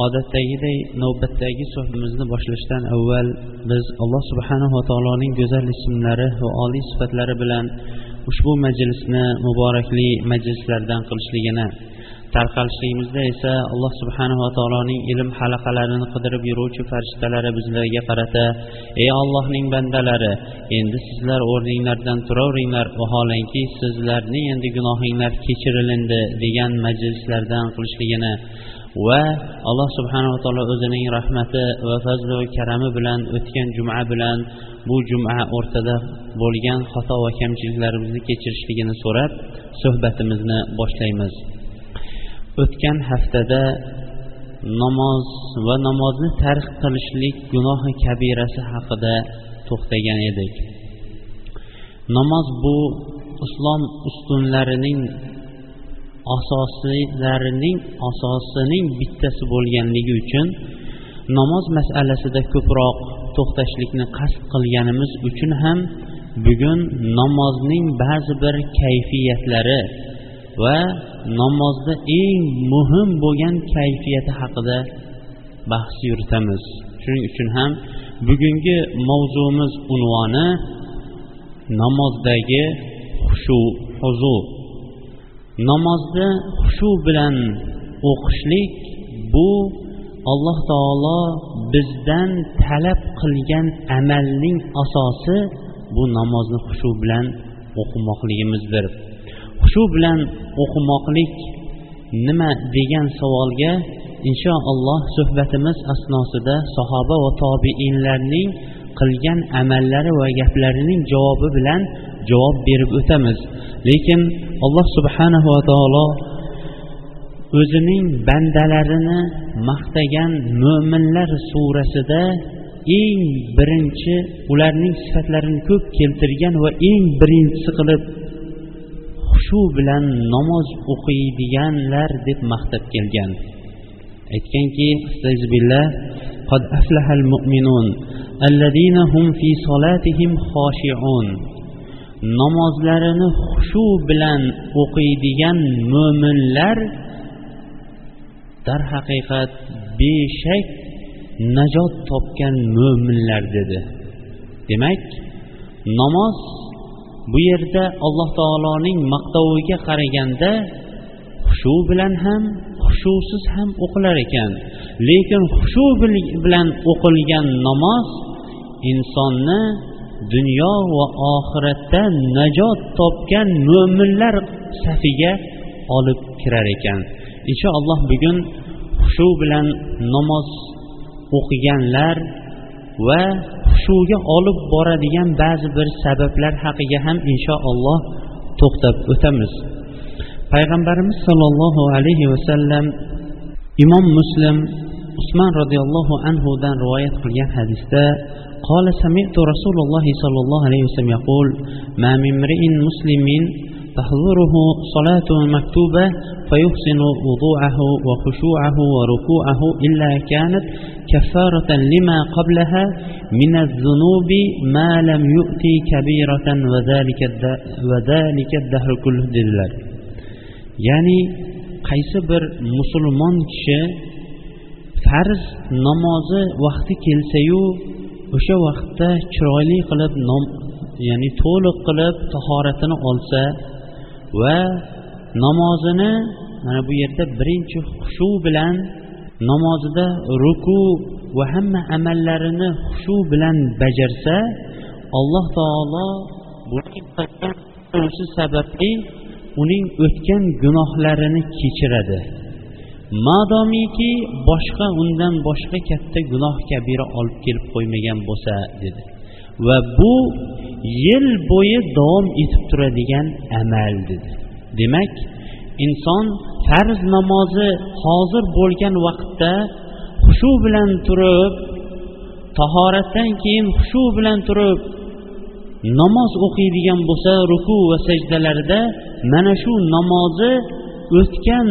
Odatdagiday navbatdagi suhbatimizni boshlashdan avval biz alloh subhanava taoloning go'zal ismlari va oliy sifatlari bilan ushbu majlisni muborakli majlislardan qilishligini tarqalishligimizda esa alloh subhanava taoloning ilm halaqalarini qidirib yuruvchi farishtalari bizlarga qarata ey ollohning bandalari endi sizlar o'rninglardan turaveringlar vaholanki sizlarni endi gunohinglar kechirilindi degan majlislardan qilishligini va alloh subhanava taolo o'zining rahmati va fazli va karami bilan o'tgan juma bilan bu juma o'rtada bo'lgan xato va kamchiliklarimizni kechirishligini so'rab suhbatimizni boshlaymiz. O'tgan haftada namoz va namozni tark qilishlik gunohi kabirasi haqida to'xtagan edik. Namoz bu islom ustunlarining asoslarining asosining bittasi bo'lganligi uchun namoz masalasida ko'proq to'xtashlikni qasd qilganimiz uchun ham bugun namozning ba'zi bir kayfiyatlari va namozda eng muhim bo'lgan kayfiyati haqida bahs yuritamiz. Shuning uchun ham bugungi mavzumiz unvoni namozdagi xushu huzu namozni xushu bilan o'qishlik bu alloh taolo bizdan talab qilgan amalning asosi bu namozni xushu bilan o'qimoqligimizdir. Xushu bilan o'qimoqlik nima degan savolga inshaalloh suhbatimiz asnosida sahoba va tobiinlarning qilgan amallari va gaplarining javobi bilan javob berib o'tamiz lekin alloh subhanahu va taolo o'zining bandalarini maqtagan mo'minlar surasida eng birinchi ularning sifatlarini ko'p keltirgan va eng birinchisi qilib xushu bilan namoz o'qiydiganlar deb maqtab kelgan aytganki قد أفلح المؤمنون الذين هم في صلاتهم خاشعون namozlarini xushu bilan o'qiydigan mo'minlar darhaqiqat beshak najot topgan mo'minlar dedi. Demak namoz bu yerda alloh taoloning maqtoviga qaraganda xushu bilan ham xushusiz ham o'qilar ekan. Lekin xushu bilan o'qilgan namoz insonni dunyo va oxiratda najot topgan mo'minlar safiga olib kirar ekan. Inshaalloh bugun xushu bilan namoz o'qiganlar va xushuga olib boradigan ba'zi bir sabablar haqiga ham inshaalloh to'xtab o'tamiz. Payg'ambarimiz sollallohu alayhi vasallam imom muslim usmon roziyallohu anhudan rivoyat qilgan hadisda قال سمعت رسول الله صلى الله عليه وسلم يقول ما من امرئ مسلم تحضره صلاة مكتوبة فيحسن وضوعه وخشوعه وركوعه إلا كانت كفارة لما قبلها من الذنوب ما لم يؤتي كبيرة وذلك وذلك الدهر كله دلال يعني qaysi bir musulmon kishi farz namozi vaqti o'sha vaqtda chiroyli qilib nom ya'ni to'liq qilib tahoratini olsa va namozini mana bu yerda birinchi xushu bilan namozida ruku va hamma amallarini xushu bilan bajarsa alloh taolo sababli uning o'tgan gunohlarini kechiradi. Madomiki boshqa undan boshqa katta gunoh kabira olib kelib qo'ymagan bo'lsa dedi. Va bu yil bo'yi davom etib turadigan amal dedi. Demak inson farz namozi hozir bo'lgan vaqtda hushu bilan turib tahoratdan keyin hushu bilan turib namoz o'qiydigan bo'lsa ruku va sajdalarida mana shu namozi o'tgan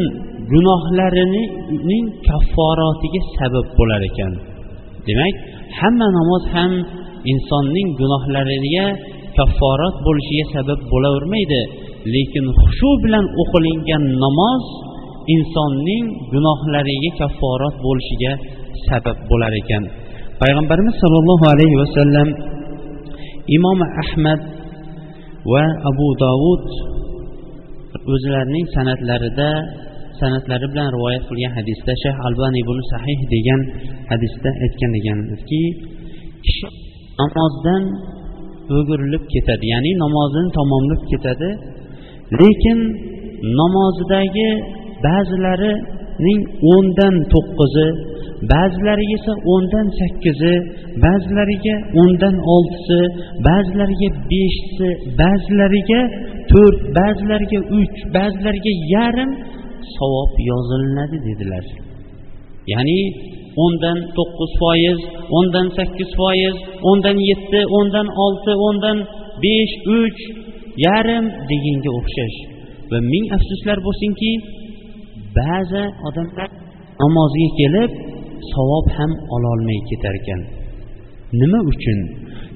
gunohlarining kafforatiga sabab bo'lar ekan. Demak hamma namoz ham insonning gunohlariga kafforat bo'lishiga sabab bo'lavermaydi. Lekin xushu bilan o'qilingan namoz insonning gunohlariga kafforat bo'lishiga sabab bo'lar ekan. Payg'ambarimiz sollallohu alayhi vasallam imom ahmad va abu dovud o'zlarining san'atlarida san'atlari bilan rivoyat qilgan hadisda shayx albaniy buni sahih degan hadisda aytgan ekanki kishi namozdan o'girilib ketadi ya'ni namozini tamomlab ketadi. Lekin namozidagi ba'zilarining o'ndan to'qqizi ba'zilariga esa o'ndan sakkizi ba'zilariga o'ndan oltisi ba'zilariga beshisi ba'zilariga to'rt ba'zilariga uch ba'zilariga yarim savob yozilinadi dedilar. Ya'ni o'ndan to'qqiz foiz o'ndan sakkiz foiz o'ndan yetti o'ndan olti o'ndan besh uch yarim deganga o'xshash. Va ming afsuslar bo'lsinki ba'zi odamlar namozga kelib savob ham ololmay ketar ekan nima uchun?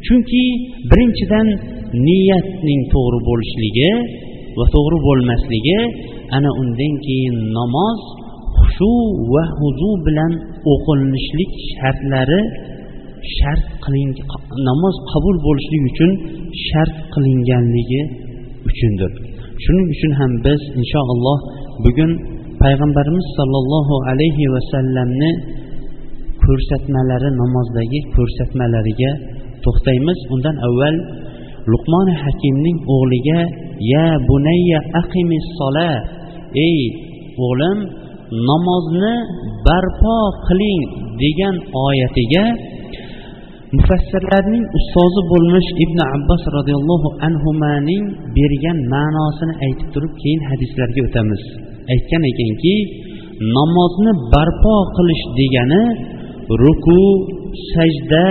Chunki birinchidan niyatning to'g'ri bo'lishligi va to'g'ri bo'lmasligi ana undan keyin namoz xushu va huzu bilan o'qilinishlik shartlari shart qiling namoz qabul bo'lishligi uchun shart qilinganligi uchundir. Shuning uchun ham biz inshaalloh bugun payg'ambarimiz sollallohu alayhi vasallamni ko'rsatmalari namozdagi ko'rsatmalariga to'xtaymiz. Undan avval luqmoni hakimning o'g'liga ya bunayya aqimis sola ey o'g'lim namozni barpo qiling degan oyatiga mufassirlarning ustozi bo'lmish ibn abbos roziyallohu anhuning bergan ma'nosini aytib turib keyin hadislarga o'tamiz. Aytgan ekanki namozni barpo qilish degani ruku sajda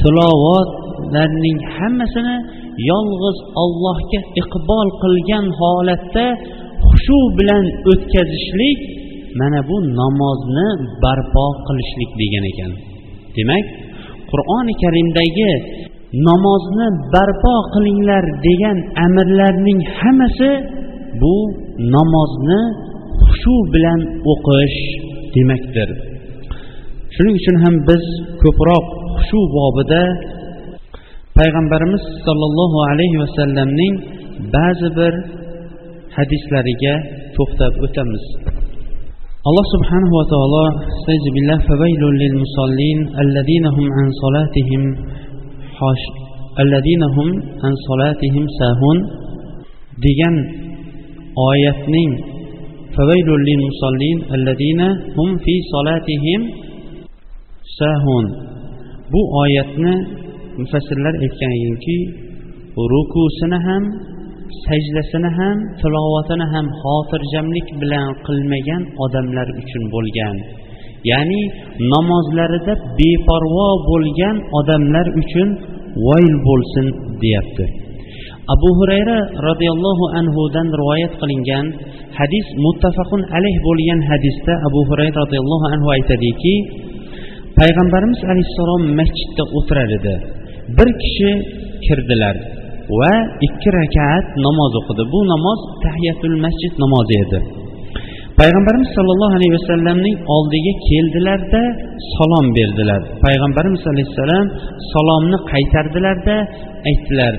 tilovatlarning hammasini yolg'iz ollohga iqbol qilgan holatda xushu bilan o'tkazishlik mana bu namozni barpo qilishlik degan ekan. Demak qur'oni karimdagi namozni barpo qilinglar degan amirlarning hammasi bu namozni xushu bilan o'qish demakdir. Shuning uchun ham biz ko'proq xushu bobida payg'ambarimiz sollallohu alayhi vasallamning ba'zi bir hadislariga to'xtab o'tamiz. Alloh subhanahu va taolo billah fawaylun lil musallin alladina hum an solatihim alladina hum an solatihim sahun degan oyatning fawaylun lil musallin alladina hum fi solatihim sahun bu oyatni mufassirlar aytgan ekanki rukusini ham sajdasini ham tilovatini ham xotirjamlik bilan qilmagan odamlar uchun bo'lgan. Ya'ni namozlarida beparvo bo'lgan odamlar uchun voyl bo'lsin deyapti. Abu hurayra roziyallohu anhudan rivoyat qilingan hadis muttafaqun alayh bo'lgan hadisda abu hurayra roziyallohu anhu aytadiki payg'ambarimiz alayhissalom masjidda o'tirar edi. Bir kishi kirdilar va ikki rakat namoz o'qidi. Bu namoz tahiyatul masjid namozi edi. Payg'ambarimiz sollallohu alayhi vasallamning oldiga keldilarda salom berdilar. Payg'ambarimiz alayhissalom salomni qaytardilarda aytdilar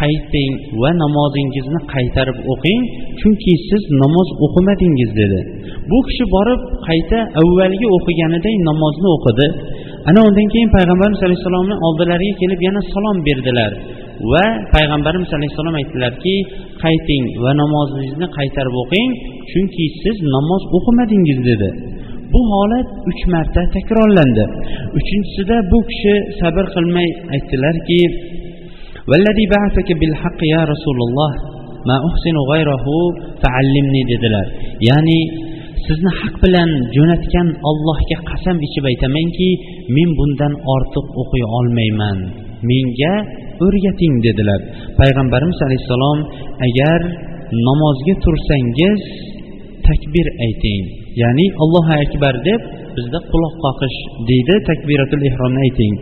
qayting va namozingizni qaytarib o'qing chunki siz namoz o'qimadingiz dedi. Bu kishi borib qayta avvalgi o'qiganiday namozni o'qidi. Ana undan keyin payg'ambarimiz alayhissalomni oldilariga kelib yana salom berdilar. Va payg'ambarimiz alayhissalom aytdilarki qayting va namozingizni qaytarib o'qing chunki siz namoz o'qimadingiz dedi. Bu holat uch marta takrorlandi. Uchinchisida bu kishi sabr qilmay aytdilarki ya rasululloh ma uhsinu g'ayrahu fa'allimni dedilar. Ya'ni sizni haq bilan jo'natgan allohga qasam ichib aytamanki men bundan ortiq o'qiy olmayman. Menga o'rgating dedilar. Payg'ambarimiz alayhissalom agar namozga tursangiz takbir ayting. Ya'ni allohu akbar deb bizda quloq qoqish deydi takbiratul ehromni ayting.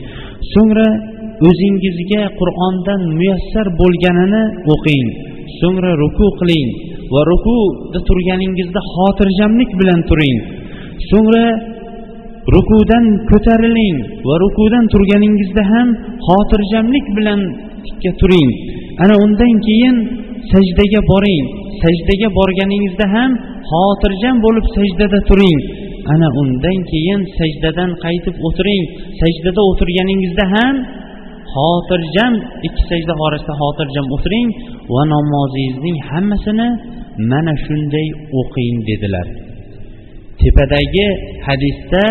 So'ngra o'zingizga qur'ondan muyassar bo'lganini o'qing. So'ngra ruku qiling. Va rukuda turganingizda xotirjamlik bilan turing. So'ngra rukudan ko'tariling va rukudan turganingizda ham xotirjamlik bilan tikka turing. Ana undan keyin sajdaga boring. Sajdaga borganingizda ham xotirjam bo'lib sajdada turing. Ana undan keyin sajdadan qaytib o'tiring. Sajdada o'tirganingizda ham xotirjam ikki sajda orasida xotirjam o'tiring va namozingizning hammasini mana shunday o'qing dedilar. Tepadagi hadisda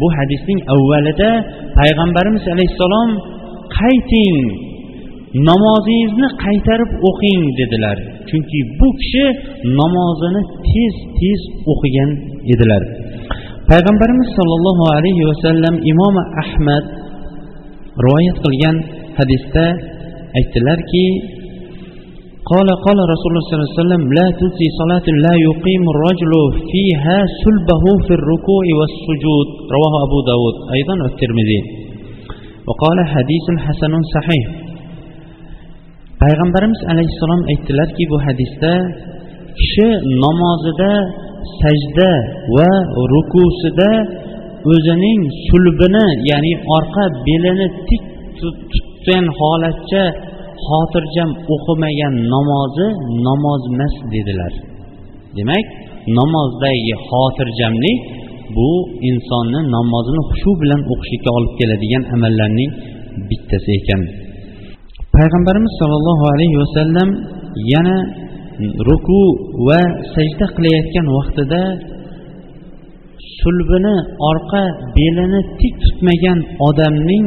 bu hadisning avvalida payg'ambarimiz alayhissalom qayting namozingizni qaytarib o'qing dedilar. Chunki bu kishi namozini tez tez o'qigan edilar. Payg'ambarimiz sollallohu alayhi vasallam imom ahmad rivoyat qilgan hadisda aytdilarki قال قال رسول الله صلى الله عليه وسلم لا تنسي صلاة لا يقيم الرجل فيها سلبه في الركوع والسجود. رواه أبو داود أيضا والترمذي. وقال حديث حسن صحيح. payg'ambarimiz alayhissalom aytdilarki bu hadisda kishi namozida sajda va rukusida o'zining sulbini ya'ni orqa belini tik tutgan holatcha xotirjam o'qimagan namozi namoz emas dedilar. Demak namozdagi xotirjamlik bu insonni namozini xushu bilan o'qishlikka olib keladigan amallarning bittasi ekan. Payg'ambarimiz sollallohu alayhi vasallam yana ruku va sajda qilayotgan vaqtida sulbini orqa belini tik tutmagan odamning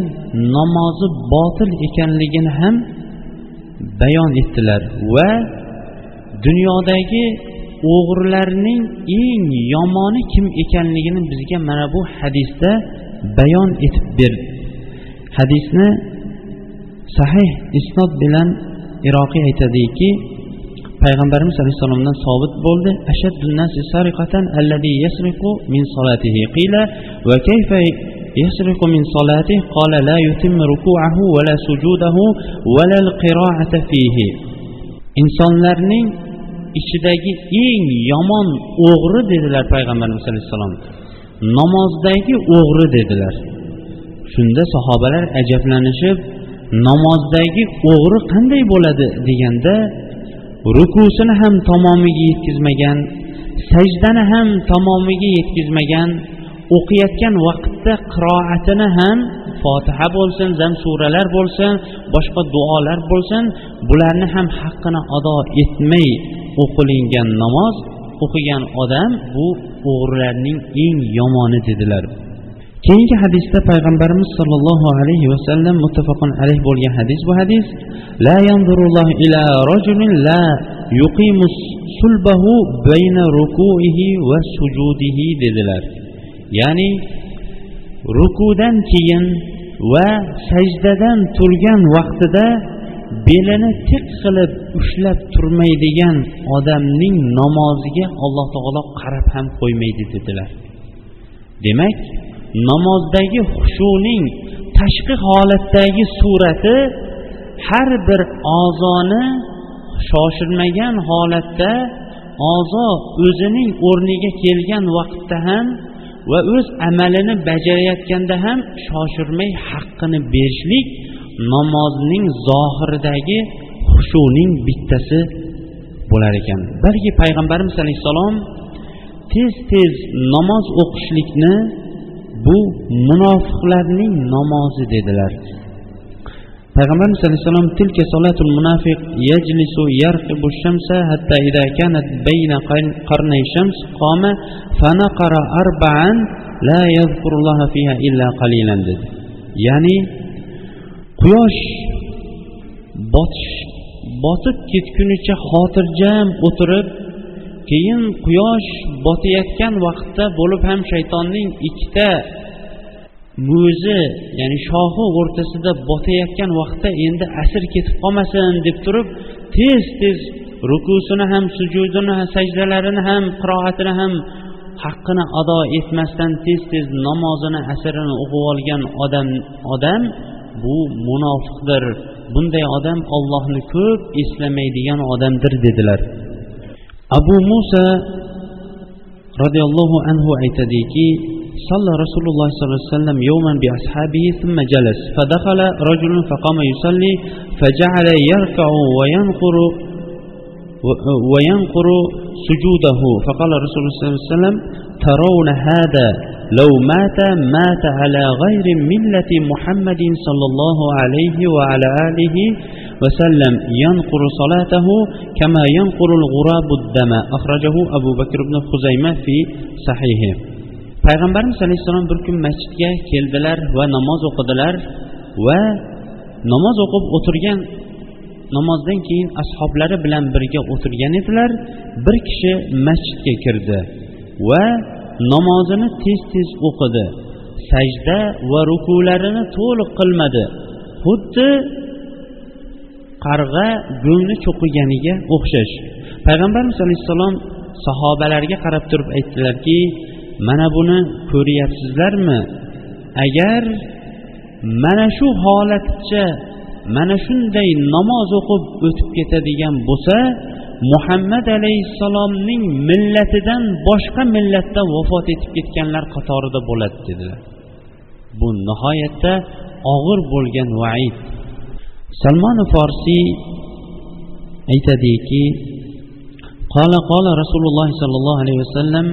namozi botil ekanligini ham bayon etdilar va dunyodagi o'g'rilarning eng yomoni kim ekanligini bizga mana bu hadisda bayon etib berdi hadisni sahih isnod bilan iroqiy aytadiki payg'ambarimiz alayhissalomdan sobit bo'ldi min solatihi qila va kayfa يسرق من صلاته قال لا يتم ركوعه ولا سجوده ولا القراءة فيه insonlarning ichidagi eng yomon o'g'ri dedilar payg'ambarimiz alayhissalom namozdagi o'g'ri dedilar shunda sahobalar ajablanishib namozdagi o'g'ri qanday bo'ladi deganda rukusini ham tamomiga yetkazmagan sajdani ham tamomiga yetkazmagan o'qiyotgan vaqtda qiroatini ham fotiha bo'lsin zam suralar bo'lsin boshqa duolar bo'lsin bularni ham haqqini ado etmay o'qilingan namoz o'qigan odam bu o'g'rilarning eng yomoni dedilar. Keyingi hadisda payg'ambarimiz sollallohu alayhi vasallam muttafaqun alayh bo'lgan hadis bu hadis la yanzurullohu ila rajulin la yuqimus sulbahu bayna rukuihi va sujudihi dedilar. Ya'ni rukudan keyin va sajdadan turgan vaqtida belini tik qilib ushlab turmaydigan odamning namoziga alloh taolo qarab ham qo'ymaydi dedilar. Demak namozdagi xushuning tashqi holatdagi surati har bir a'zoni shoshilmagan holatda a'zo o'zining o'rniga kelgan vaqtda ham va o'z amalini bajarayotganda ham shoshirmay haqqini berishlik namozning zohiridagi xushuning bittasi bo'lar ekan. Balki payg'ambarimiz alayhissalom tez tez namoz o'qishlikni bu munofiqlarning namozi dedilar. Payg'ambarimiz alayhissalom tilka solatul munafiq yajlisu yarqibu shamsa hatta idha kanat bayna qarnay shams qama fanaqara arba'an la yazkurullaha fiha illa qalilan dedi. Ya'ni quyosh botish botib ketgunicha xotirjam o'tirib keyin quyosh botayotgan vaqtda bo'lib ham shaytonning ikkita mo'zi ya'ni shohi o'rtasida botayotgan vaqtda endi asr ketib qolmasin deb turib tez tez rukusini ham sujudini sajdalarini ham qiroatini ham haqqini ado etmasdan tez tez namozini asrini o'qib olgan odam odam bu munofiqdir. Bunday odam ollohni ko'p eslamaydigan odamdir dedilar. Abu musa roziyallohu anhu aytadiki صلى رسول الله صلى الله عليه وسلم يوما بأصحابه ثم جلس فدخل رجل فقام يصلي فجعل يركع وينقر وينقر سجوده. فقال رسول الله صلى الله عليه وسلم ترون هذا؟ لو مات مات على غير ملة محمد صلى الله عليه وعلى آله وسلم. ينقر صلاته كما ينقر الغراب الدم. أخرجه أبو بكر بن خزيمة في صحيحه. payg'ambarimiz alayhissalom bir kun masjidga keldilar va namoz o'qidilar va namoz o'qib o'tirgan namozdan keyin ashoblari bilan birga o'tirgan edilar. Bir kishi masjidga kirdi va namozini tez tez o'qidi. Sajda va rukularini to'liq qilmadi. Xuddi qarg'a go'ngni cho'qiganiga o'xshash. Payg'ambarimiz alayhissalom sahobalarga qarab turib aytdilarki mana buni ko'ryapsizlarmi? Agar mana shu holatcha mana shunday namoz o'qib o'tib ketadigan bo'lsa muhammad alayhissalomning millatidan boshqa millatda vafot etib ketganlar qatorida bo'ladi dedilar bu nihoyatda og'ir bo'lgan vaid salmon forsiy aytadiki قال قال رسول الله صلى الله عليه وسلم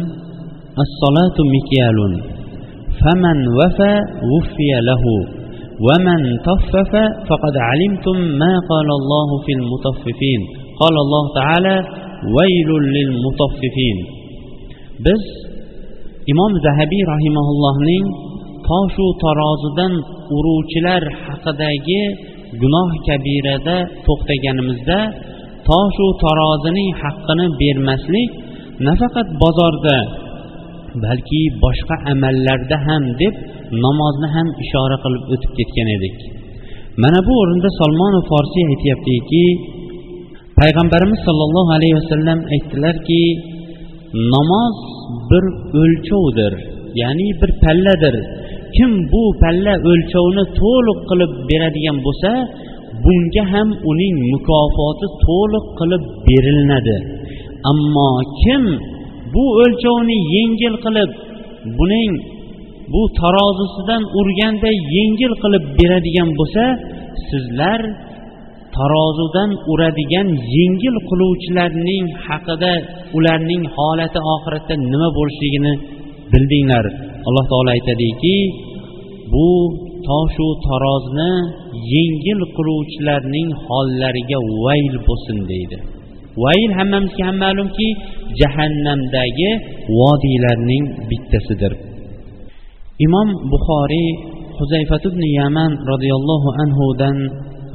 الصلاة مكيال فمن وفى وفي له ومن طفف فقد علمتم ما قال الله في المطففين قال الله تعالى ويل للمطففين biz imom zahabiy rahimaullohning toshu tarozidan uruvchilar haqidagi gunoh kabirada to'xtaganimizda toshu tarozining haqqini bermaslik nafaqat bozorda balki boshqa amallarda ham deb namozni ham ishora qilib o'tib ketgan edik. Mana bu o'rinda solmonov forsiy aytyaptiki payg'ambarimiz sollallohu alayhi vasallam aytdilarki namoz bir o'lchovdir ya'ni bir palladir. Kim bu palla o'lchovni to'liq qilib beradigan bo'lsa bunga ham uning mukofoti to'liq qilib berilinadi ammo kim bu o'lchovni yengil qilib buning bu tarozisidan urganda yengil qilib beradigan bo'lsa sizlar tarozudan uradigan yengil qiluvchilarning haqida ularning holati oxiratda nima bo'lishligini bildinglar. Alloh taolo aytadiki bu toshu tarozni yengil qiluvchilarning hollariga vayl bo'lsin deydi. Vayl hammamizga ham ma'lumki jahannamdagi vodiylarning bittasidir. Imom buxoriy huzayfat ibn yaman roziyallohu anhudan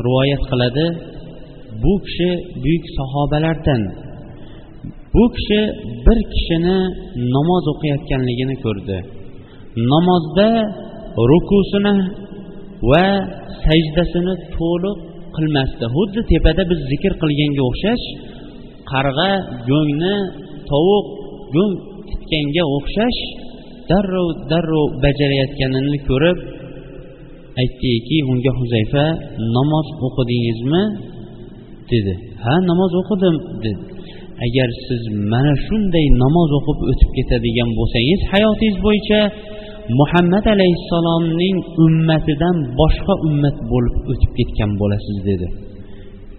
rivoyat qiladi bu kishi buyuk sahobalardan. Bu kishi bir kishini namoz o'qiyotganligini ko'rdi. Namozda rukusini va sajdasini to'liq qilmasdi. Xuddi tepada biz zikr qilganga o'xshash qarg'a go'ngni tovuq go'ng titganga o'xshash darrov darrov bajarayotganini ko'rib aytdiki unga huzayfa namoz o'qidingizmi? dedi. Ha namoz o'qidim dedi. Agar siz mana shunday namoz o'qib o'tib ketadigan bo'lsangiz hayotingiz bo'yicha muhammad alayhissalomning ummatidan boshqa ummat bo'lib o'tib ketgan bo'lasiz dedi.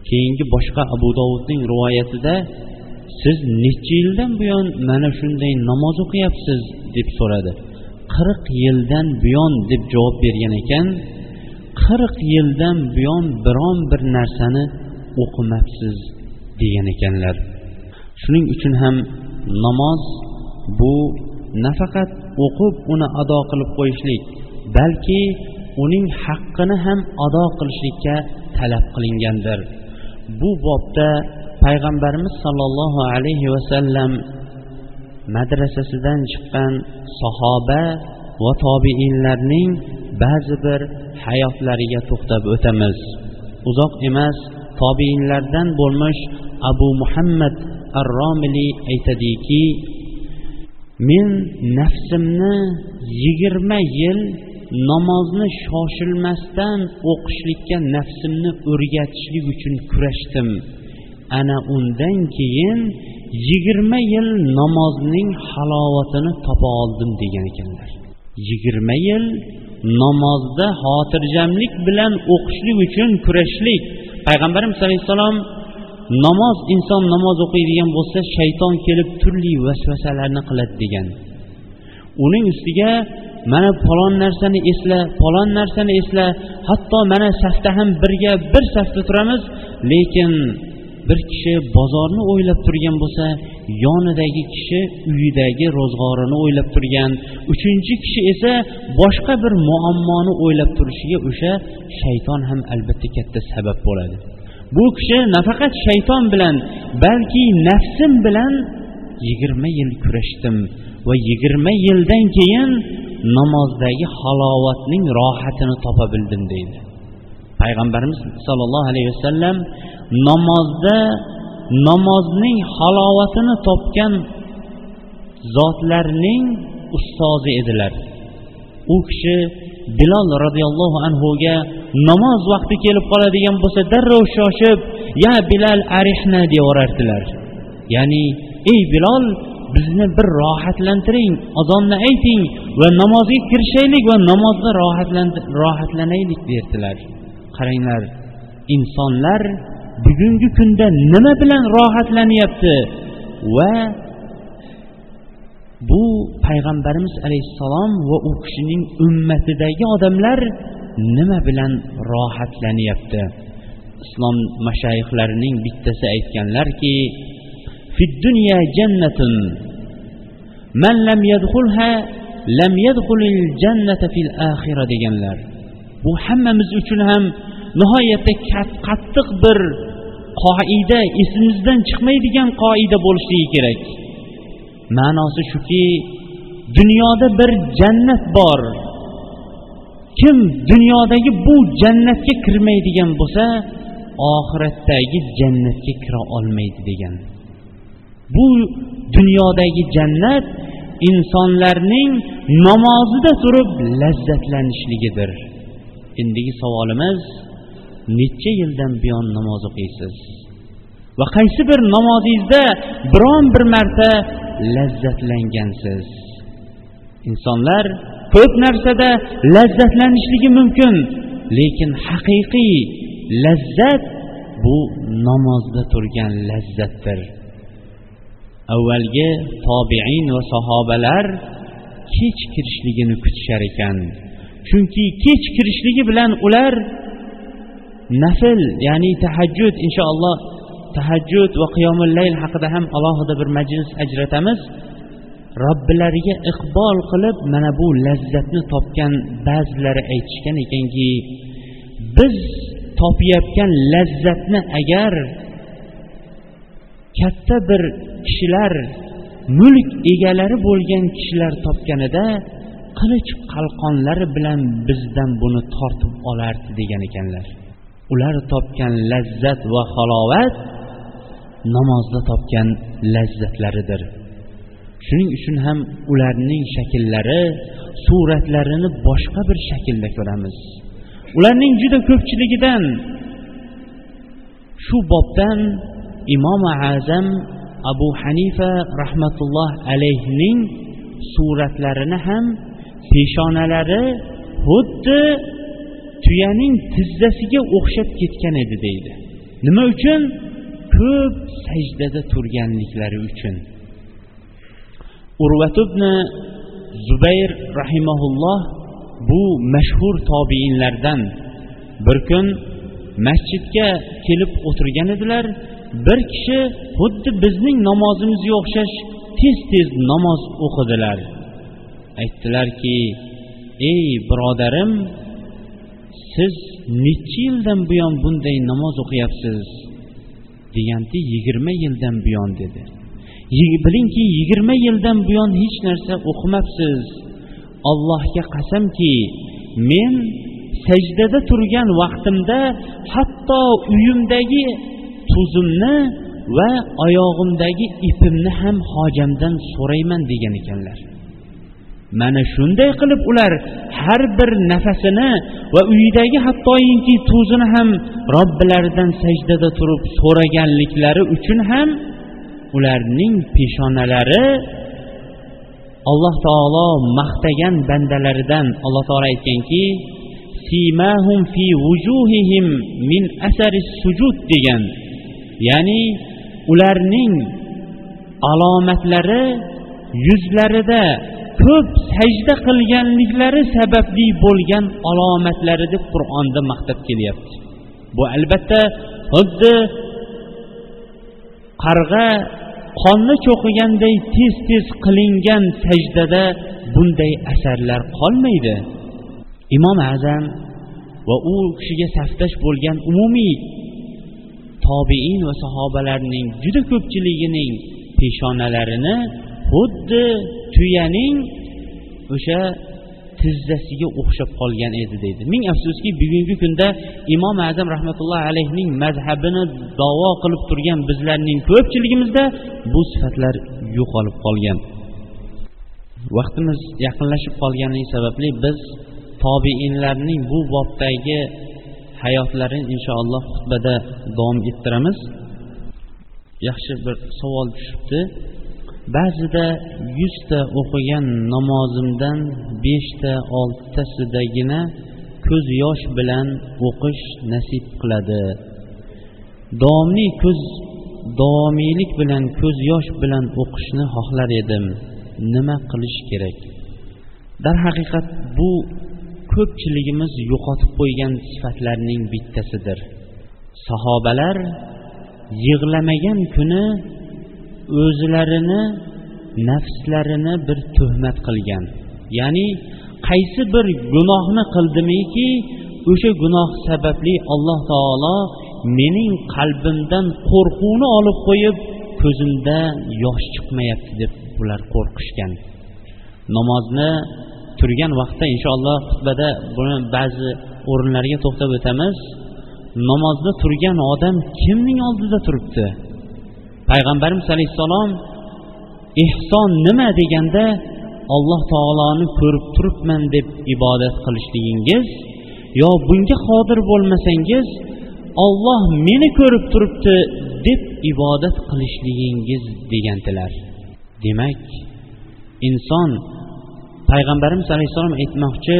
Keyingi boshqa abu dovudning rivoyatida siz necha yildan buyon mana shunday namoz o'qiyapsiz? deb so'radi. Qirq yildan buyon deb javob bergan ekan. Qirq yildan buyon biron bir narsani o'qimabsiz degan ekanlar. Shuning uchun ham namoz bu nafaqat o'qib uni ado qilib qo'yishlik balki uning haqqini ham ado qilishlikka talab qilingandir. Bu bobda payg'ambarimiz sollallohu alayhi vasallam madrasasidan chiqqan sahoba va tobiinlarning ba'zi bir hayotlariga to'xtab o'tamiz. Uzoq emas tobiinlardan bo'lmish abu muhammad ar romili aytadiki men nafsimni yigirma yil namozni shoshilmasdan o'qishlikka nafsimni o'rgatishlik uchun kurashdim. Ana undan keyin yigirma yil namozning halovatini topa oldim degan ekanlar. Yigirma yil namozda xotirjamlik bilan o'qishlik uchun kurashlik. Payg'ambarimiz alayhissalom namoz inson namoz o'qiydigan bo'lsa shayton kelib turli vasvasalarni qiladi degan. Uning ustiga mana falon narsani esla falon narsani esla hatto mana safda ham birga bir safda turamiz lekin bir kishi bozorni o'ylab turgan bo'lsa yonidagi kishi uyidagi ro'zg'orini o'ylab turgan uchinchi kishi esa boshqa bir muammoni o'ylab turishiga o'sha shayton ham albatta katta sabab bo'ladi. Bu kishi nafaqat shayton bilan balki nafsim bilan yigirma yil kurashdim va yigirma yildan keyin namozdagi halovatning rohatini topa bildim deydi. Payg'ambarimiz sollallohu alayhi vasallam namozda namozning halovatini topgan zotlarning ustozi edilar. U kishi bilol roziyallohu anhuga namoz vaqti kelib qoladigan bo'lsa darrov shoshib ya bilal arihna deyaverardilar ya'ni ey bilol bizni bir rohatlantiring azonni ayting va namozga kirishaylik va namozda rohatlanaylik derdilar. Qaranglar insonlar bugungi kunda nima bilan rohatlanyapti va bu payg'ambarimiz alayhissalom va u kishining ummatidagi odamlar nima bilan rohatlanyapti? Islom mashayihlarining bittasi aytganlarki dunya jannatun man lam yadkhulha lam yadkhulil jannata fil axira deganlar bu hammamiz uchun ham nihoyatda qattiq bir qoida esimizdan chiqmaydigan qoida bo'lishligi kerak ma'nosi shuki dunyoda bir jannat bor kim dunyodagi bu jannatga kirmaydigan bo'lsa oxiratdagi jannatga kira olmaydi degan bu dunyodagi jannat insonlarning namozida turib lazzatlanishligidir. Endigi savolimiz necha yildan buyon namoz o'qiysiz? Va qaysi bir namozingizda biron bir marta lazzatlangansiz? Insonlar ko'p narsada lazzatlanishligi mumkin lekin haqiqiy lazzat bu namozda turgan lazzatdir. Avvalgi tobein va sahobalar kech kirishligini kutishar ekan. Chunki kech kirishligi bilan ular nafl ya'ni tahajjud inshaalloh tahajjud va qiyomullayl haqida ham alohida bir majlis ajratamiz. Robbilariga iqbol qilib mana bu lazzatni topgan ba'zilari aytishgan ekanki biz topayotgan lazzatni agar katta bir kishilar mulk egalari bo'lgan kishilar topganida qilich qalqonlari bilan bizdan buni tortib olardi degan ekanlar. Ular topgan lazzat va halovat namozda topgan lazzatlaridir. Shuning uchun ham ularning shakllari suratlarini boshqa bir shaklda ko'ramiz. Ularning juda ko'pchiligidan shu bobdan imom azam abu hanifa rahmatulloh alayhining suratlarini ham peshonalari xuddi tuyaning tizzasiga o'xshab ketgan edi deydi. Nima uchun? Ko'p sajdada turganliklari uchun. Urvat ibn zubayr rahimaulloh bu mashhur tobiinlardan bir kun masjidga kelib o'tirgan edilar. Bir kishi xuddi bizning namozimizga o'xshash tez tez namoz o'qidilar. Aytdilarki ey birodarim siz necha yildan buyon bunday namoz o'qiyapsiz? Deganda yigirma yildan buyon dedi. Bilingki yigirma yildan buyon hech narsa o'qimabsiz allohga qasamki men sajdada turgan vaqtimda hatto uyimdagi tuzimni va oyog'imdagi ipimni ham hojamdan so'rayman degan ekanlar. Mana shunday qilib ular har bir nafasini va uyidagi hattoyinki tuzini ham robbilaridan sajdada turib so'raganliklari uchun ham ularning peshonalari alloh taolo maqtagan bandalaridan alloh taolo aytganki simahum fi vujuhihim min asari sujud degan ya'ni ularning alomatlari yuzlarida ko'p sajda qilganliklari sababli bo'lgan alomatlari deb qur'onda maqtab kelyapti. Bu albatta xuddi qarg'a qonni cho'qiganday tez tez qilingan sajdada bunday asarlar qolmaydi. Imom azam va u kishiga safdosh bo'lgan umumiy tobiin va sahobalarning juda ko'pchiligining peshonalarini xuddi tuyaning o'sha tizzasiga o'xshab qolgan edi deydi. Ming afsuski bugungi kunda imom azam rahmatullohi alayhning mazhabini davo qilib turgan bizlarning ko'pchiligimizda bu sifatlar yo'qolib qolgan. Vaqtimiz yaqinlashib qolgani sababli biz tobiinlarning bu bobdagi hayotlarini inshaalloh xutbada davom ettiramiz. Yaxshi bir savol tushibdi. Ba'zida yuzta o'qigan namozimdan beshta oltitasidagina ko'z yosh bilan o'qish nasib qiladi. Davomli ko'z davomiylik bilan ko'z yosh bilan o'qishni xohlar edim. Nima qilish kerak? Darhaqiqat bu ko'pchiligimiz yo'qotib qo'ygan sifatlarning bittasidir. Sahobalar yig'lamagan kuni o'zlarini nafslarini bir tuhmat qilgan. Ya'ni qaysi bir gunohni qildimiki o'sha gunoh sababli alloh taolo mening qalbimdan qo'rquvni olib qo'yib ko'zimda yosh chiqmayapti deb ular qo'rqishgan. Namozni turgan vaqtda inshaalloh xutbada buni ba'zi o'rinlarga to'xtab o'tamiz. Namozda turgan odam kimning oldida turibdi? Payg'ambarimiz alayhissalom ehson nima deganda alloh taoloni ko'rib turibman deb ibodat qilishligingiz yo bunga qodir bo'lmasangiz olloh meni ko'rib turibdi deb ibodat qilishligingiz degandilar. Demak inson payg'ambarimiz alayhissalom aytmoqchi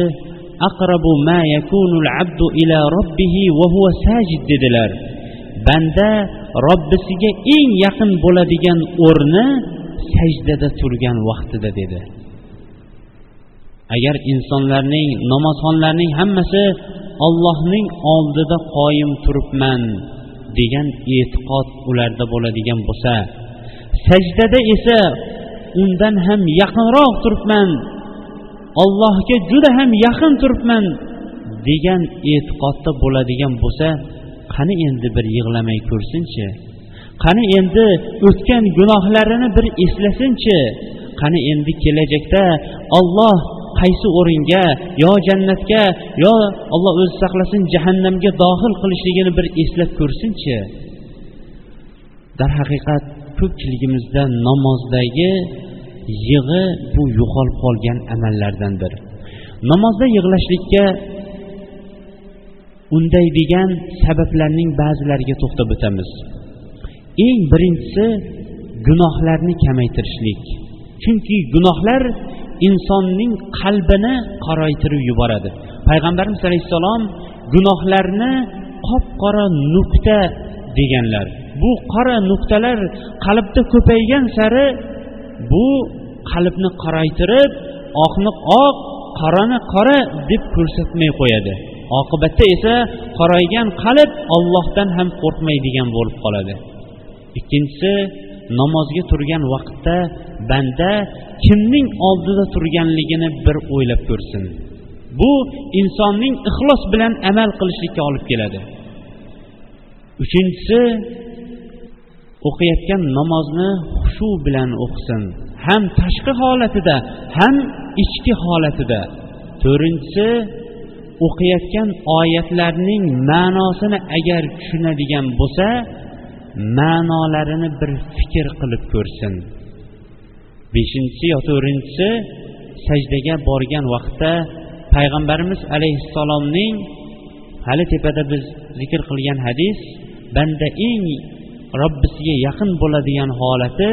aqrabu ma yakunul abdu ila robbihi va huwa sajid dedilar. Banda robbisiga eng yaqin bo'ladigan o'rni sajdada turgan vaqtida dedi. Agar insonlarning namozxonlarning hammasi ollohning oldida qoyim turibman degan e'tiqod ularda bo'ladigan bo'lsa sajdada esa undan ham yaqinroq turibman ollohga juda ham yaqin turibman degan e'tiqodda bo'ladigan bo'lsa qani endi bir yig'lamay ko'rsinchi? Qani endi o'tgan gunohlarini bir eslasinchi? Qani endi kelajakda olloh qaysi o'ringa yo jannatga yo olloh o'zi saqlasin jahannamga dohil qilishligini bir eslab ko'rsinchi? Darhaqiqat ko'pchiligimizda namozdagi yig'i bu yo'qolib qolgan amallardandir. Namozda yig'lashlikka undaydigan sabablarning ba'zilariga to'xtab o'tamiz. Eng birinchisi gunohlarni kamaytirishlik. Chunki gunohlar insonning qalbini qoraytirib yuboradi. Payg'ambarimiz alayhissalom gunohlarni qop qora nuqta deganlar. Bu qora nuqtalar qalbda ko'paygan sari bu qalbni qoraytirib oqni oq qorani qora deb ko'rsatmay qo'yadi. Oqibatda esa qoraygan qalb ollohdan ham qo'rqmaydigan bo'lib qoladi. Ikkinchisi namozga turgan vaqtda banda kimning oldida turganligini bir o'ylab ko'rsin. Bu insonning ixlos bilan amal qilishlikka olib keladi. Uchinchisi o'qiyotgan namozni xushu bilan o'qisin. Ham tashqi holatida ham ichki holatida. To'rtinchisi o'qiyotgan oyatlarning ma'nosini agar tushunadigan bo'lsa ma'nolarini bir fikr qilib ko'rsin. Beshinchisi yo to'rtinchisi sajdaga borgan vaqtda payg'ambarimiz alayhissalomning hali tepada biz zikr qilgan hadis banda eng robbisiga yaqin bo'ladigan holati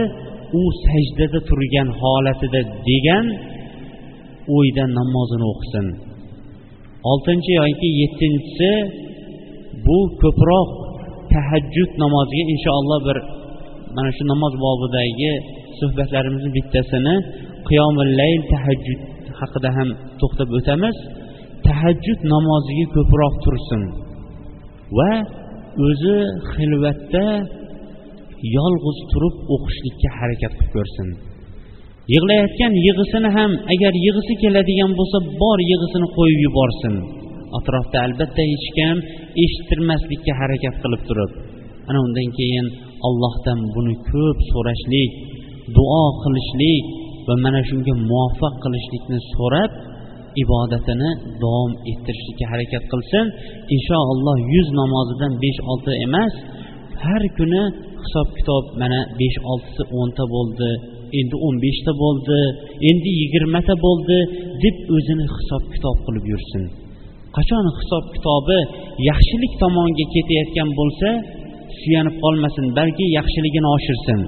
u sajdada turgan holatida degan o'yda namozini o'qisin. Oltinchi yoki yettinchisi bu ko'proq tahajjud namoziga inshaalloh bir mana shu namoz bobidagi suhbatlarimizni bittasini qiyomul layl tahajjud haqida ham to'xtab o'tamiz. Tahajjud namoziga ko'proq tursin va o'zi xilvatda yolg'iz turib o'qishlikka harakat qilib ko'rsin. Yig'layotgan yig'isini ham agar yig'isi keladigan bo'lsa bor yig'isini qo'yib yuborsin. Atrofda albatta hech kim eshittirmaslikka harakat qilib turib. Ana undan keyin allohdan buni ko'p so'rashlik duo qilishlik va mana shunga muvaffaq qilishlikni so'rab ibodatini davom ettirishlikka harakat qilsin. Inshaalloh yuz namozidan besh olti emas har kuni hisob kitob mana besh oltisi o'nta bo'ldi endi o'n beshta bo'ldi endi yigirmata bo'ldi deb o'zini hisob kitob qilib yursin. Qachon hisob kitobi yaxshilik tomonga ketayotgan bo'lsa suyanib qolmasin balki yaxshiligini oshirsin.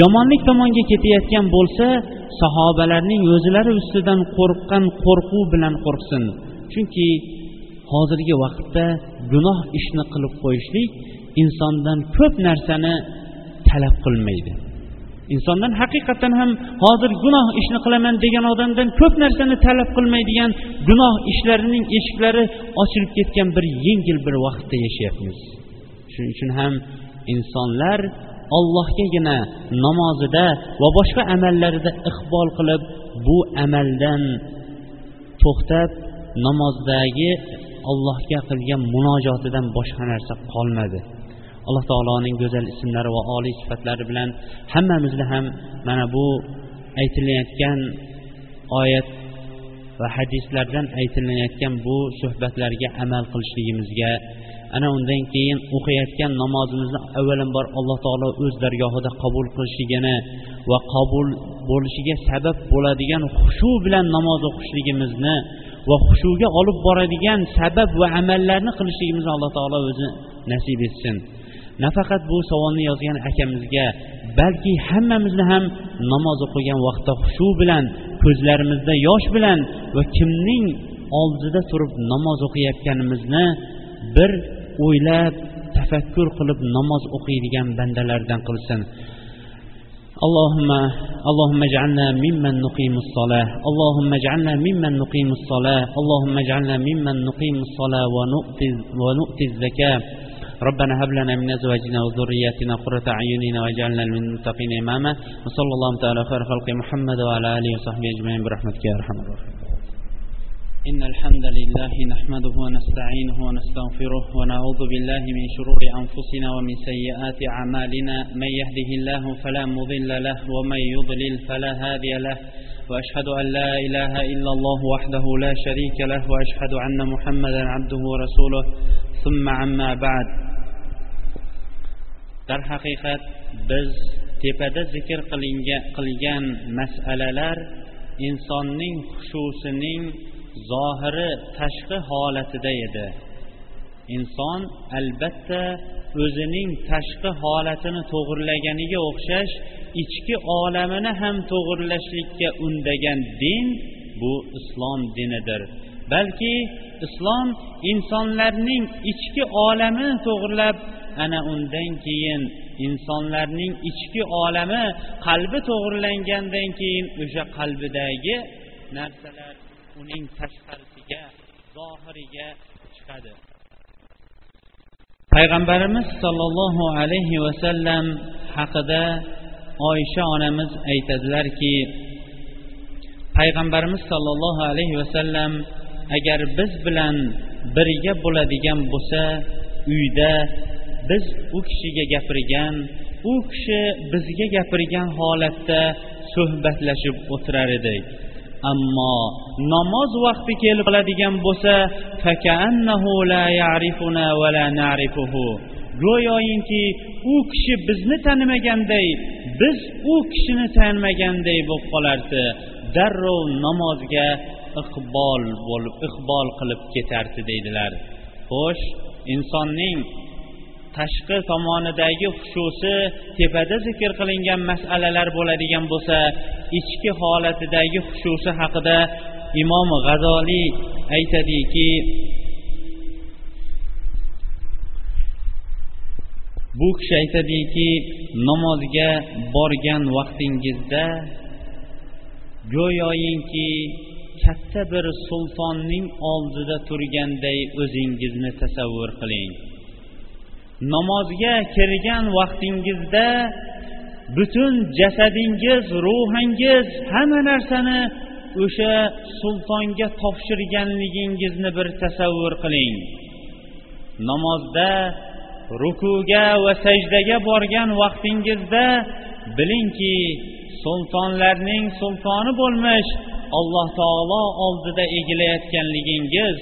Yomonlik tomonga ketayotgan bo'lsa sahobalarning o'zlari ustidan qo'rqqan qo'rquv bilan qo'rqsin. Chunki hozirgi vaqtda gunoh ishni qilib qo'yishlik insondan ko'p narsani talab qilmaydi. Insondan haqiqatdan ham hozir gunoh ishni qilaman degan odamdan ko'p narsani talab qilmaydigan gunoh ishlarining eshiklari ochilib ketgan bir yengil bir vaqtda yashayapmiz. Shuning uchun ham insonlar ollohgagina namozida va boshqa amallarida iqbol qilib bu amaldan to'xtab namozdagi allohga qilgan munojotidan boshqa narsa qolmadi. Alloh taoloning go'zal ismlari va oliy sifatlari bilan hammamizni ham mana bu aytilayotgan oyat va hadislardan aytilayotgan bu suhbatlarga amal qilishligimizga ana undan keyin o'qiyotgan namozimizni avvalambor alloh taolo o'z dargohida qabul qilishligini va qabul bo'lishiga sabab bo'ladigan xushu bilan namoz o'qishligimizni va xushuga olib boradigan sabab va amallarni qilishligimizni alloh taolo o'zi nasib etsin. nafaqat bu savolni yozgan akamizga balki hammamizni ham namoz o'qigan vaqtda xushu bilan ko'zlarimizda yosh bilan va kimning oldida turib namoz o'qiyotganimizni bir o'ylab tafakkur qilib namoz o'qiydigan bandalardan qilsin اللهم اللهم اجعلنا ممن نقيم الصلاة اللهم اجعلنا ممن نقيم الصلاة اللهم اجعلنا ممن نقيم الصلاة ونؤتي, ونؤتي الزكاة ربنا هب لنا من أزواجنا وذرياتنا قرة أعيننا واجعلنا للمتقين إماما. وصلى الله تعالى خير خلق محمد وعلى آله وصحبه أجمعين برحمتك يا أرحم الراحمين. إن الحمد لله نحمده ونستعينه ونستغفره ونعوذ بالله من شرور أنفسنا ومن سيئات أعمالنا. من يهده الله فلا مضل له ومن يضلل فلا هادي له. وأشهد أن لا إله إلا الله وحده لا شريك له. وأشهد أن محمدا عبده ورسوله. ثم عما بعد. Darhaqiqat biz tepada zikr qilgan masalalar insonning xushusining zohiri tashqi holatida edi. Inson albatta o'zining tashqi holatini to'g'irlaganiga o'xshash ichki olamini ham to'g'irlashlikka undagan din bu islom dinidir. Balki islom insonlarning ichki olamini to'g'irlab ana undan keyin insonlarning ichki olami qalbi to'g'irlangandan keyin o'sha qalbidagi narsalar uning tashqarisiga zohiriga chiqadi. Payg'ambarimiz sollallohu alayhi vasallam haqida oysha onamiz aytadilarki payg'ambarimiz sollallohu alayhi vasallam agar biz bilan birga bo'ladigan bo'lsa uyda biz u kishiga gapirgan u kishi bizga gapirgan holatda suhbatlashib o'tirar edik. Ammo namoz vaqti kelib qoladigan bo'lsa go'yoyinki u kishi bizni tanimaganday biz u kishini tanimaganday bo'lib qolardi. Darrov namozga iqbol bo'lib iqbol qilib ketardi deydilar. Xo'sh insonning tashqi tomonidagi xushusi tepada zikr qilingan masalalar bo'ladigan bo'lsa ichki holatidagi xushusi haqida imom g'azoliy aytadiki bu kishi aytadiki namozga borgan vaqtingizda go'yoyinki katta bir sultonning oldida turganday o'zingizni tasavvur qiling. Namozga kirgan vaqtingizda butun jasadingiz ruhingiz hamma narsani o'sha sultonga topshirganligingizni bir tasavvur qiling. Namozda rukuga va sajdaga borgan vaqtingizda bilingki sultonlarning sultoni bo'lmish alloh taolo oldida egilayotganligingiz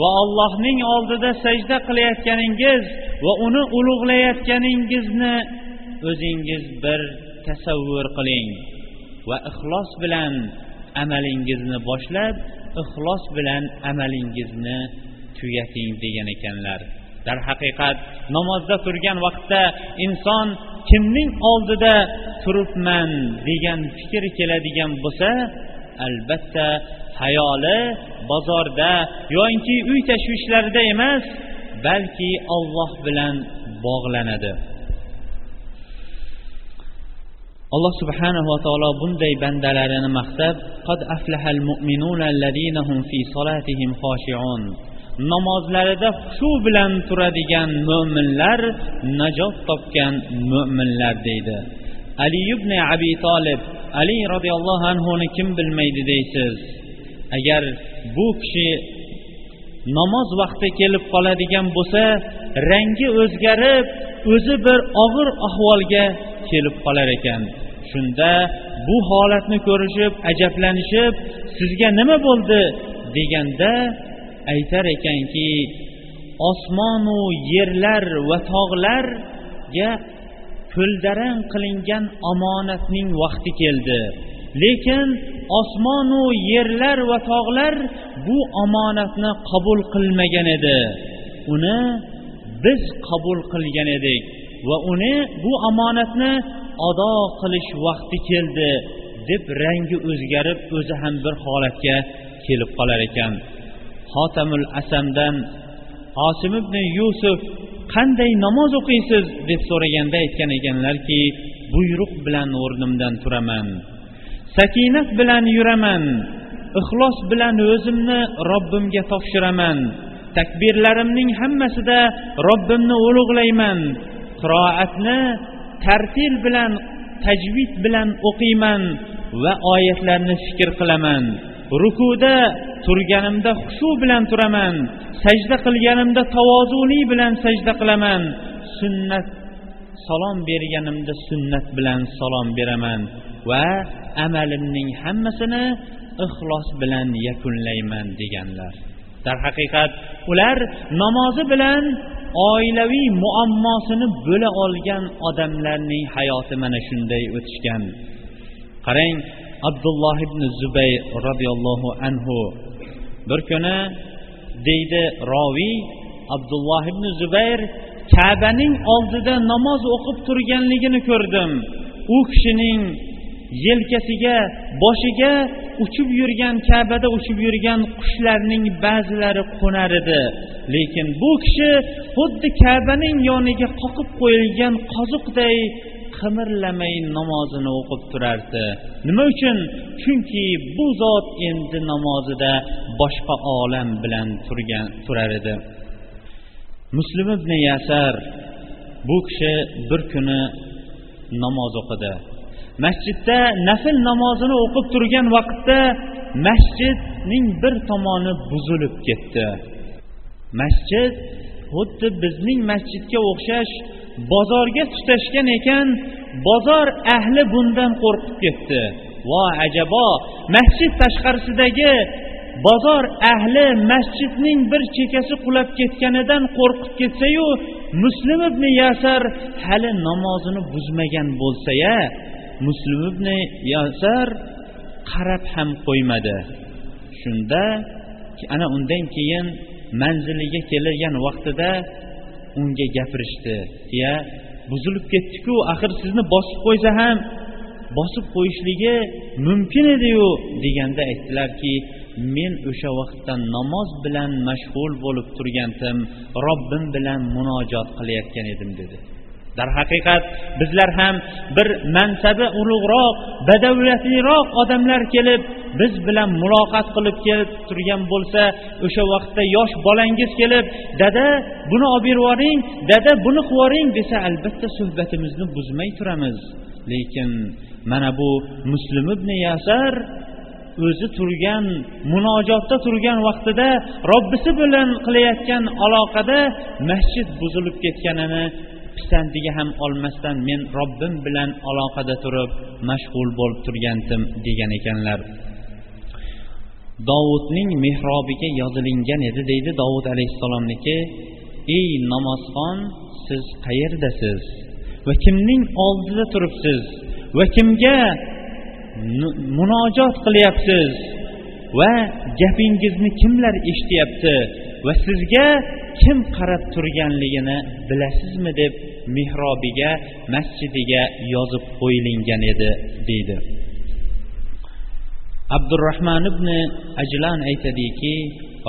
va allohning oldida sajda qilayotganingiz va uni ulug'layotganingizni o'zingiz bir tasavvur qiling va ixlos bilan amalingizni boshlab ixlos bilan amalingizni tugating degan ekanlar. Darhaqiqat namozda turgan vaqtda inson kimning oldida turibman degan fikr keladigan bo'lsa albatta hayoli bozorda yoinki uy tashvishlarida emas balki olloh bilan bog'lanadi. Alloh subhanahu va taolo bunday bandalarini maqtab qad aflahal mu'minuna allazina hum fi solatihim xoshi'un namozlarida xushu bilan turadigan mo'minlar najot topgan mo'minlar deydi. Ali ibn abi tolib ali roziyallohu anhuni kim bilmaydi deysiz? Agar bu kishi namoz vaqti kelib qoladigan bo'lsa rangi o'zgarib o'zi bir og'ir ahvolga kelib qolar ekan. Shunda bu holatni ko'rishib ajablanishib sizga nima bo'ldi? deganda aytar ekanki osmonu yerlar va tog'larga ko'ldarang qilingan omonatning vaqti keldi. Lekin osmonu yerlar va tog'lar bu omonatni qabul qilmagan edi. Uni biz qabul qilgan edik va uni bu omonatni ado qilish vaqti keldi deb rangi o'zgarib o'zi ham bir holatga kelib qolar ekan. Xotamul asamdan hosim ibn yusuf qanday namoz o'qiysiz? deb so'raganda aytgan ekanlarki buyruq bilan o'rnimdan turaman sakinat bilan yuraman ixlos bilan o'zimni robbimga topshiraman takbirlarimning hammasida robbimni ulug'layman qiroatni tartil bilan tajvid bilan o'qiyman va oyatlarni fikr qilaman. Rukuda turganimda xushu bilan turaman. Sajda qilganimda tavozuli bilan sajda qilaman. Sunnat salom berganimda sunnat bilan salom beraman va amalimning hammasini ixlos bilan yakunlayman deganlar. Darhaqiqat ular namozi bilan oilaviy muammosini bo'la olgan odamlarning hayoti mana shunday o'tishgan. Qarang abdulloh ibn zubayr roziyallohu anhu. Bir kuni deydi roviy abdulloh ibn zubayr kabaning oldida namoz o'qib turganligini ko'rdim. U kishining yelkasiga boshiga uchib yurgan kabada uchib yurgan qushlarning ba'zilari qo'nar edi. Lekin bu kishi xuddi kabaning yoniga qoqib qo'yilgan qoziqday qimirlamay namozini o'qib turardi. Nima uchun? Chunki bu zot endi namozida boshqa olam bilan turgan turar edi. Muslim ibn yasar bu kishi bir kuni namoz o'qidi. Masjidda nafl namozini o'qib turgan vaqtda masjidning bir tomoni buzilib ketdi. Masjid xuddi bizning masjidga o'xshash bozorga tutashgan ekan bozor ahli bundan qo'rqib ketdi. Vo ajabo masjid tashqarisidagi bozor ahli masjidning bir chekkasi qulab ketganidan qo'rqib ketsayu muslim ibn yasar hali namozini buzmagan bo'lsa ya muslim ibn yasar qarab ham qo'ymadi. Shunda ana undan keyin manziliga kelgan vaqtida unga gapirishdi. Iya buzilib ketdiku axir sizni bosib qo'ysa ham bosib qo'yishligi mumkin ediyu deganda aytdilarki men o'sha vaqtda namoz bilan mashg'ul bo'lib turgandim robbim bilan munojot qilayotgan edim dedi. Darhaqiqat bizlar ham bir mansabi ulug'roq badavlatliroq odamlar kelib biz bilan muloqot qilib kelib turgan bo'lsa o'sha vaqtda yosh bolangiz kelib dada buni olib yuboring dada buni qilib yuboring desa albatta suhbatimizni buzmay turamiz. Lekin mana bu muslim ibn yasar o'zi turgan munojotda turgan vaqtida robbisi bilan qilayotgan aloqada masjid buzilib ketganini pisandiga ham olmasdan men robbim bilan aloqada turib mashg'ul bo'lib turgandim degan ekanlar. Dovudning mehrobiga yozilingan edi deydi dovud alayhissalomniki. Ey namozxon siz qayerdasiz? Va kimning oldida turibsiz? Va kimga munojot qilyapsiz? Va gapingizni kimlar eshityapti? Va sizga kim qarab turganligini bilasizmi deb mehrobiga masjidiga yozib qo'yilingan edi deydi. Abdurahmon ibn ajlan aytadiki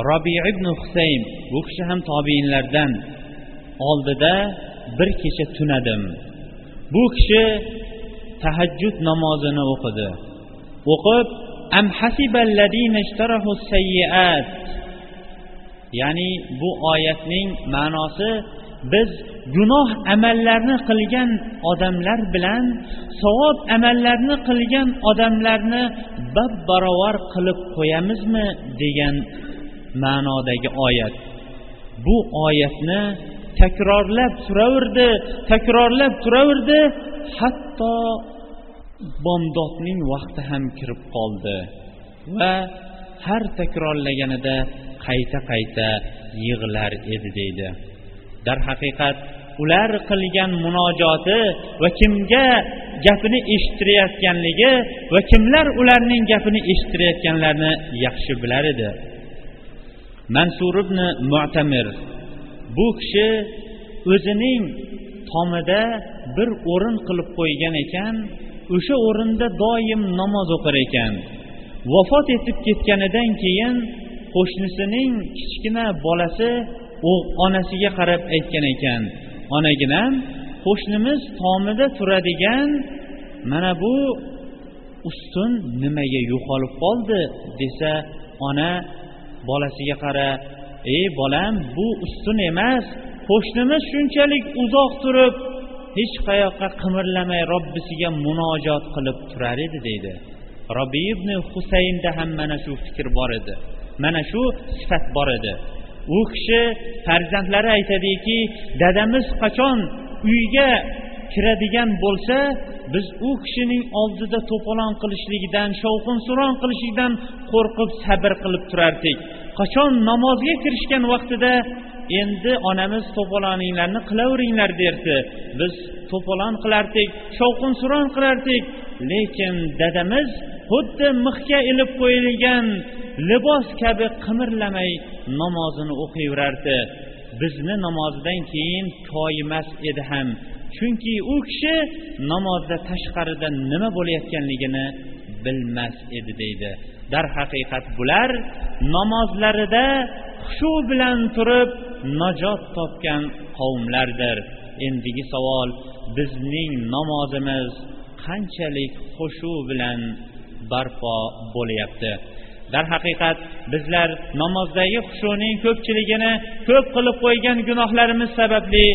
robi ibn husayn bu kishi ham tobiinlardan oldida bir kecha tunadim. Bu kishi tahajjud namozini o'qidi. O'qib am ya'ni bu oyatning ma'nosi biz gunoh amallarni qilgan odamlar bilan savob amallarni qilgan odamlarni bab barobar qilib qo'yamizmi degan ma'nodagi oyat. Bu oyatni takrorlab turaverdi takrorlab turaverdi hatto bomdodning vaqti ham kirib qoldi va har takrorlaganida qayta qayta yig'lar edi deydi. Darhaqiqat ular qilgan munojoti va kimga gapini eshittirayotganligi va kimlar ularning gapini eshittirayotganlarini yaxshi bilar edi. Mansur ibn mu'tamir bu kishi o'zining tomida bir o'rin qilib qo'ygan ekan o'sha o'rinda doim namoz o'qir ekan. Vafot etib ketganidan keyin qo'shnisining kichkina bolasi onasiga qarab aytgan ekan onaginam qo'shnimiz tomida turadigan mana bu ustun nimaga yo'qolib qoldi? desa ona bolasiga qara ey bolam bu ustun emas qo'shnimiz shunchalik uzoq turib hech qayoqqa qimirlamay robbisiga munojot qilib turar edi deydi. Robi ibn husaynda ham mana shu fikr bor edi. Mana shu sifat bor edi. U kishi farzandlari aytadiki dadamiz qachon uyga kiradigan bo'lsa biz u kishining oldida to'polon qilishligidan shovqin suron qilishlikdan qo'rqib sabr qilib turardik. Qachon namozga kirishgan vaqtida endi onamiz to'poloninglarni qilaveringlar derdi. Biz to'polon qilardik shovqin suron qilardik lekin dadamiz xuddi mixga ilib qo'yilgan libos kabi qimirlamay namozini o'qiyverardi bizni namozidan keyin koyimas edi ham. Chunki u kishi namozda tashqarida nima bo'layotganligini bilmas edi deydi. Darhaqiqat bular namozlarida xushu bilan turib najot topgan qavmlardir. Endigi savol bizning namozimiz qanchalik xushu bilan barpo bo'lyapti? Darhaqiqat bizlar namozdagi xushuning ko'pchiligini ko'p qilib qo'ygan gunohlarimiz sababli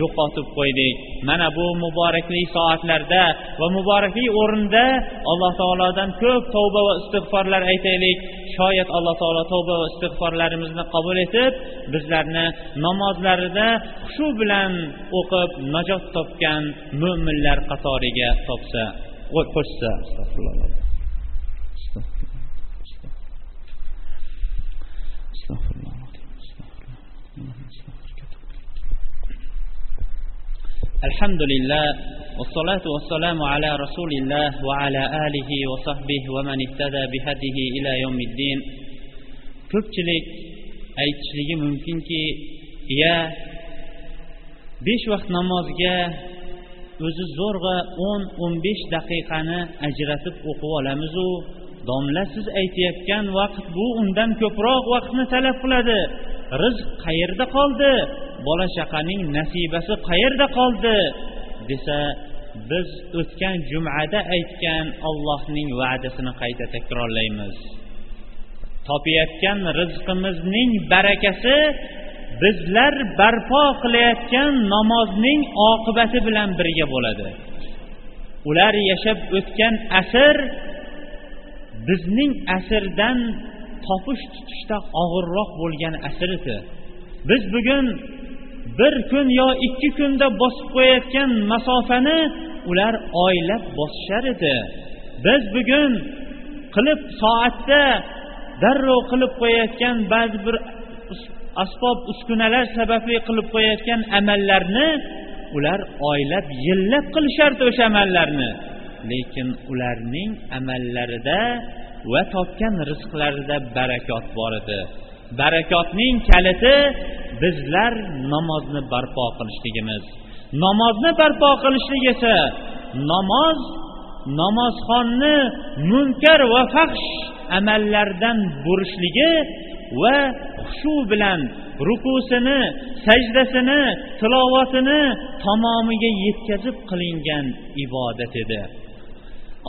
yo'qotib qo'ydik. Mana bu muborakli soatlarda va muborakli o'rinda alloh taolodan ko'p tavba va istig'forlar aytaylik. Shoyat alloh taolo tavba va istig'forlarimizni qabul etib bizlarni namozlarida shu bilan o'qib najot topgan mo'minlar qatoriga topsa qo'shsa. Alhamdulillah va salatu ala rasulillah va ala alihi va sahbihi va man ihtada bihadihi ila yawmiddin. Ko'pchilik aytishligi mumkinki, ya besh vaqt namozga o'zi zo'rg'a o'n o'n besh daqiqani ajratib o'qib olamizu domla siz aytayotgan vaqt bu undan ko'proq vaqtni talab qiladi. Rizq qayerda qoldi? Bola chaqaning nasibasi qayerda qoldi? Desa biz o'tgan jumada aytgan ollohning va'dasini qayta takrorlaymiz. Topayotgan rizqimizning barakasi bizlar barpo qilayotgan namozning oqibati bilan birga bo'ladi. Ular yashab o'tgan asr bizning asrdan topish tutishda og'irroq bo'lgan asr edi biz bugun bir kun yo ikki kunda bosib qo'yayotgan masofani ular oylab bosishar edi. Biz bugun qilib soatda darrov qilib qo'yayotgan ba'zi bir asbob uskunalar sababli qilib qo'yayotgan amallarni ular oylab yillab qilishardi o'sha amallarni. Lekin ularning amallarida va topgan rizqlarida barakot bor edi. Barakotning kaliti bizlar namozni barpo qilishligimiz. Namozni barpo qilishlik esa namoz namozxonni munkar va faxsh amallardan burishligi va xushu bilan rukusini sajdasini tilovatini tamomiga yetkazib qilingan ibodat edi.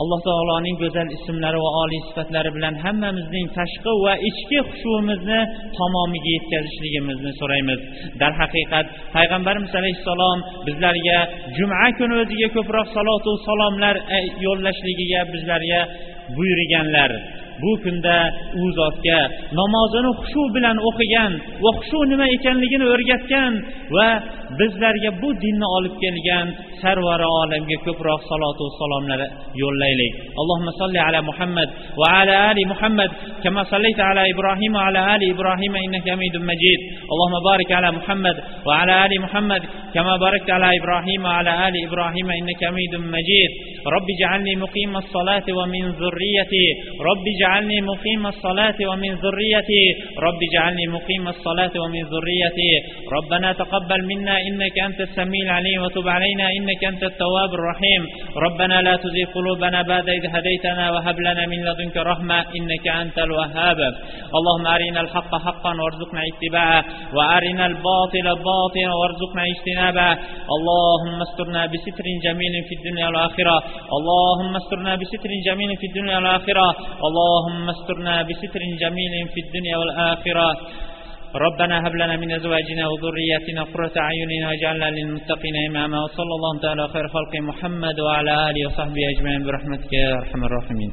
Alloh taoloning go'zal ismlari va oliy sifatlari bilan hammamizning tashqi va ichki xushuvimizni tamomiga yetkazishligimizni so'raymiz. Darhaqiqat payg'ambarimiz alayhissalom bizlarga juma kuni o'ziga ko'proq salotu salomlar e, yo'llashligiga bizlarga buyurganlar. bu kunda u zotga namozini xushu bilan o'qigan va xushu nima ekanligini o'rgatgan va bizlarga bu dinni olib kelgan sarvari olamga ko'proq salotu salomlar yo'llaylik allohumma solli ala muhammad va ala ali muhammad kama sallayta ala ibrohim va ala ali ibrohim innaka hamidun majid allohumma barik ala muhammad va ala ali muhammad kama barakta ala ibrohim va ala ali ibrohim innaka hamidun majid رب اجعلني مقيم الصلاة ومن ذريتي رب اجعلني مقيم الصلاة ومن ذريتي. رب اجعلني مقيم الصلاة ومن ذريتي. ربنا تقبل منا إنك أنت السميع العليم وتب علينا إنك أنت التواب الرحيم. ربنا لا تزغ قلوبنا بعد إذ هديتنا وهب لنا من لدنك رحمة إنك أنت الوهاب. اللهم أرنا الحق حقا وارزقنا اتباعه وأرنا الباطل باطلا وارزقنا اجتنابه. اللهم استرنا بستر جميل في الدنيا والآخرة. اللهم استرنا بستر جميل في الدنيا والآخرة. اللهم استرنا بستر جميل في الدنيا والآخرة. ربنا هب لنا من أزواجنا وذرياتنا قرة أعين واجعلنا للمتقين إماما. وصلى الله تعالى خير خلق محمد وعلى آله وصحبه أجمعين برحمتك يا أرحم الراحمين.